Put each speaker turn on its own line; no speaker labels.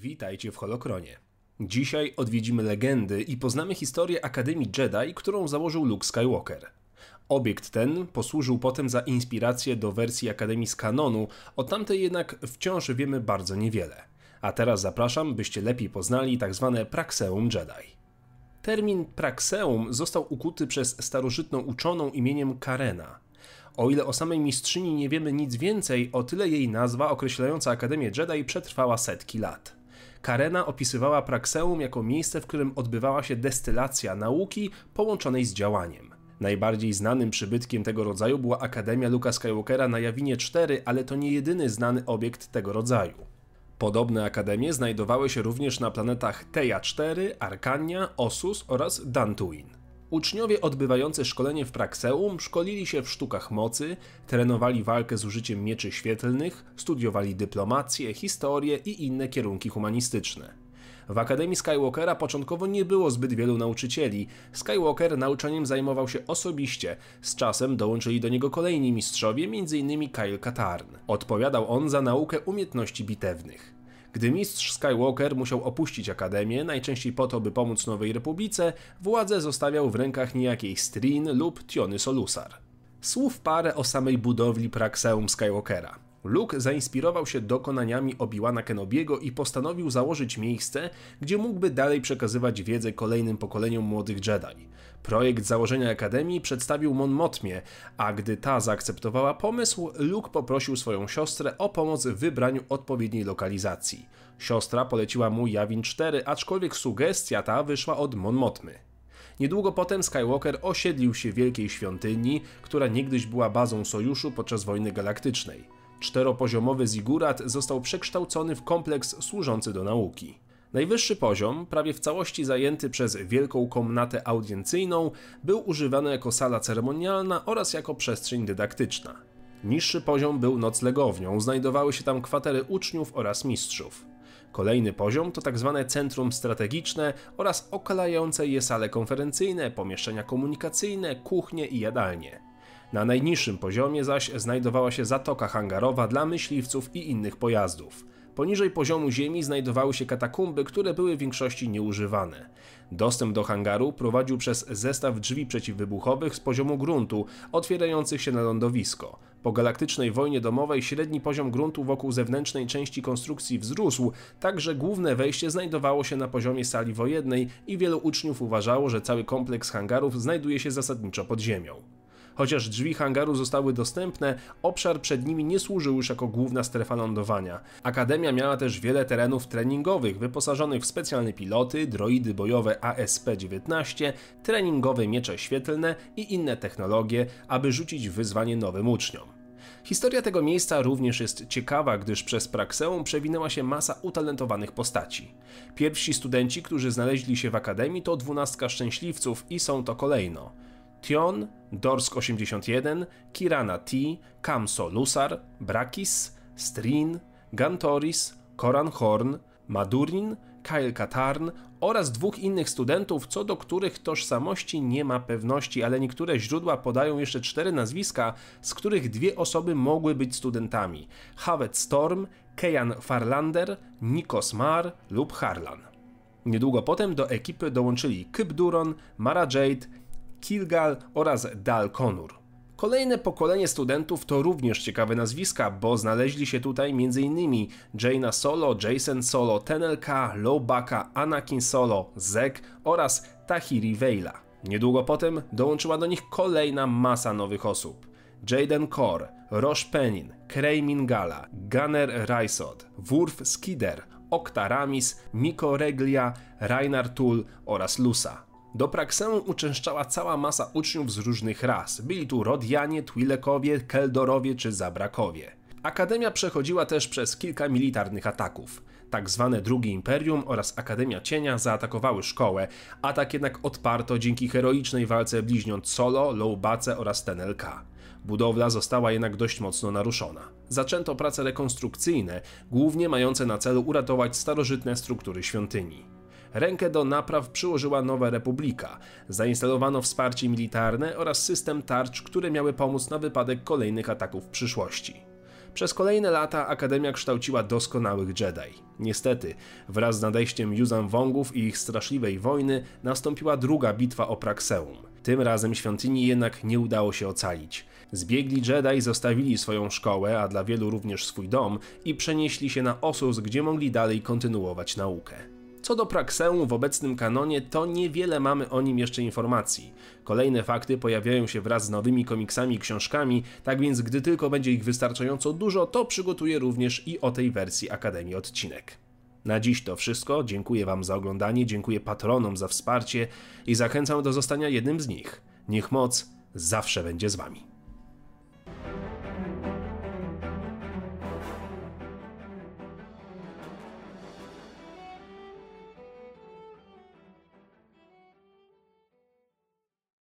Witajcie w Holokronie. Dzisiaj odwiedzimy legendy i poznamy historię Akademii Jedi, którą założył Luke Skywalker. Obiekt ten posłużył potem za inspirację do wersji Akademii z kanonu, o tamtej jednak wciąż wiemy bardzo niewiele. A teraz zapraszam, byście lepiej poznali tzw. Tak Praxeum Jedi. Termin Praxeum został ukuty przez starożytną uczoną imieniem Karena. O ile o samej mistrzyni nie wiemy nic więcej, o tyle jej nazwa określająca Akademię Jedi przetrwała setki lat. Karena opisywała Praxeum jako miejsce, w którym odbywała się destylacja nauki połączonej z działaniem. Najbardziej znanym przybytkiem tego rodzaju była Akademia Luka Skywalkera na Jawinie 4, ale to nie jedyny znany obiekt tego rodzaju. Podobne akademie znajdowały się również na planetach Teja 4, Arkania, Osus oraz Dantooine. Uczniowie odbywający szkolenie w Praxeum szkolili się w sztukach mocy, trenowali walkę z użyciem mieczy świetlnych, studiowali dyplomację, historię i inne kierunki humanistyczne. W Akademii Skywalkera początkowo nie było zbyt wielu nauczycieli. Skywalker nauczaniem zajmował się osobiście. Z czasem dołączyli do niego kolejni mistrzowie, m.in. Kyle Katarn. Odpowiadał on za naukę umiejętności bitewnych. Gdy mistrz Skywalker musiał opuścić Akademię, najczęściej po to, by pomóc Nowej Republice, władzę zostawiał w rękach niejakiej Strin lub Tiony Solusar. Słów parę o samej budowli Praxeum Skywalkera. Luke zainspirował się dokonaniami Obi-Wana Kenobiego i postanowił założyć miejsce, gdzie mógłby dalej przekazywać wiedzę kolejnym pokoleniom młodych Jedi. Projekt założenia Akademii przedstawił Mon Motmie, a gdy ta zaakceptowała pomysł, Luke poprosił swoją siostrę o pomoc w wybraniu odpowiedniej lokalizacji. Siostra poleciła mu Jawin 4, aczkolwiek sugestia ta wyszła od Mon Motmy. Niedługo potem Skywalker osiedlił się w Wielkiej Świątyni, która niegdyś była bazą sojuszu podczas wojny galaktycznej. Czteropoziomowy zigurat został przekształcony w kompleks służący do nauki. Najwyższy poziom, prawie w całości zajęty przez wielką komnatę audiencjną, był używany jako sala ceremonialna oraz jako przestrzeń dydaktyczna. Niższy poziom był noclegownią, znajdowały się tam kwatery uczniów oraz mistrzów. Kolejny poziom to tzw. Tak centrum strategiczne oraz okalające je sale konferencyjne, pomieszczenia komunikacyjne, kuchnie i jadalnie. Na najniższym poziomie zaś znajdowała się zatoka hangarowa dla myśliwców i innych pojazdów. Poniżej poziomu ziemi znajdowały się katakumby, które były w większości nieużywane. Dostęp do hangaru prowadził przez zestaw drzwi przeciwwybuchowych z poziomu gruntu, otwierających się na lądowisko. Po galaktycznej wojnie domowej średni poziom gruntu wokół zewnętrznej części konstrukcji wzrósł, tak że główne wejście znajdowało się na poziomie sali wojennej i wielu uczniów uważało, że cały kompleks hangarów znajduje się zasadniczo pod ziemią. Chociaż drzwi hangaru zostały dostępne, obszar przed nimi nie służył już jako główna strefa lądowania. Akademia miała też wiele terenów treningowych, wyposażonych w specjalne piloty, droidy bojowe ASP-19, treningowe miecze świetlne i inne technologie, aby rzucić wyzwanie nowym uczniom. Historia tego miejsca również jest ciekawa, gdyż przez Praxeum przewinęła się masa utalentowanych postaci. Pierwsi studenci, którzy znaleźli się w akademii to dwunastka szczęśliwców i są to kolejno Tion, Dorsk 81, Kirana T, Kamso Lusar, Brakis, Strin, Gantoris, Koran Horn, Madurin, Kyle Katarn oraz dwóch innych studentów, co do których tożsamości nie ma pewności, ale niektóre źródła podają jeszcze cztery nazwiska, z których dwie osoby mogły być studentami: Havet Storm, Kejan Farlander, Nikos Mar lub Harlan. Niedługo potem do ekipy dołączyli Kyp Duron, Mara Jade, Kilgal oraz Dal Konur. Kolejne pokolenie studentów to również ciekawe nazwiska, bo znaleźli się tutaj m.in. Jaina Solo, Jason Solo, Tenelka, Lowbacka, Anakin Solo, Zek oraz Tahiri Veila. Niedługo potem dołączyła do nich kolejna masa nowych osób. Jaden Kor, Rosh Penin, Krey Mingala, Gunner Rysod, Wurf Skider, Okta Ramis, Miko Reglia, Rainar Tul oraz Lusa. Do Praxeum uczęszczała cała masa uczniów z różnych ras. Byli tu Rodianie, Twilekowie, Keldorowie czy Zabrakowie. Akademia przechodziła też przez kilka militarnych ataków. Tak zwane Drugie Imperium oraz Akademia Cienia zaatakowały szkołę, atak jednak odparto dzięki heroicznej walce bliźniąt Solo, Lowbace oraz Tenelka. Budowla została jednak dość mocno naruszona. Zaczęto prace rekonstrukcyjne, głównie mające na celu uratować starożytne struktury świątyni. Rękę do napraw przyłożyła Nowa Republika. Zainstalowano wsparcie militarne oraz system tarcz, które miały pomóc na wypadek kolejnych ataków w przyszłości. Przez kolejne lata Akademia kształciła doskonałych Jedi. Niestety, wraz z nadejściem Yuzan Wongów i ich straszliwej wojny nastąpiła druga bitwa o Praxeum. Tym razem świątyni jednak nie udało się ocalić. Zbiegli Jedi zostawili swoją szkołę, a dla wielu również swój dom i przenieśli się na Osus, gdzie mogli dalej kontynuować naukę. Co do Praxeum w obecnym kanonie, to niewiele mamy o nim jeszcze informacji. Kolejne fakty pojawiają się wraz z nowymi komiksami i książkami, tak więc gdy tylko będzie ich wystarczająco dużo, to przygotuję również i o tej wersji Akademii odcinek. Na dziś to wszystko. Dziękuję Wam za oglądanie, dziękuję patronom za wsparcie i zachęcam do zostania jednym z nich. Niech moc zawsze będzie z Wami.